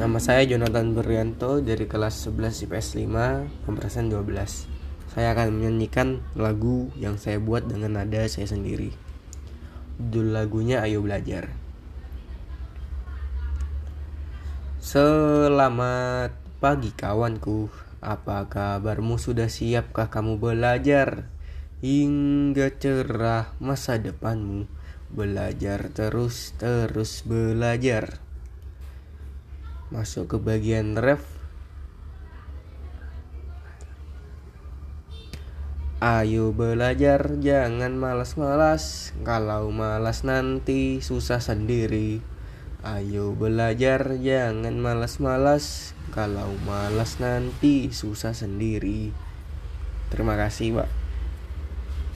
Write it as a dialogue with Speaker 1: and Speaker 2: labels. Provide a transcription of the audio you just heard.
Speaker 1: Nama saya Jonathan Berlianto dari kelas 11 IPS 5, pemerasan 12. Saya akan menyanyikan lagu yang saya buat dengan nada saya sendiri. Judul lagunya Ayo Belajar. Selamat pagi kawanku, apa kabarmu sudah siapkah kamu belajar? Hingga cerah masa depanmu, belajar terus terus belajar. Masuk ke bagian ref. Ayo belajar, jangan malas-malas. Kalau malas nanti susah sendiri. Ayo belajar, jangan malas-malas. Kalau malas nanti susah sendiri. Terima kasih, Pak.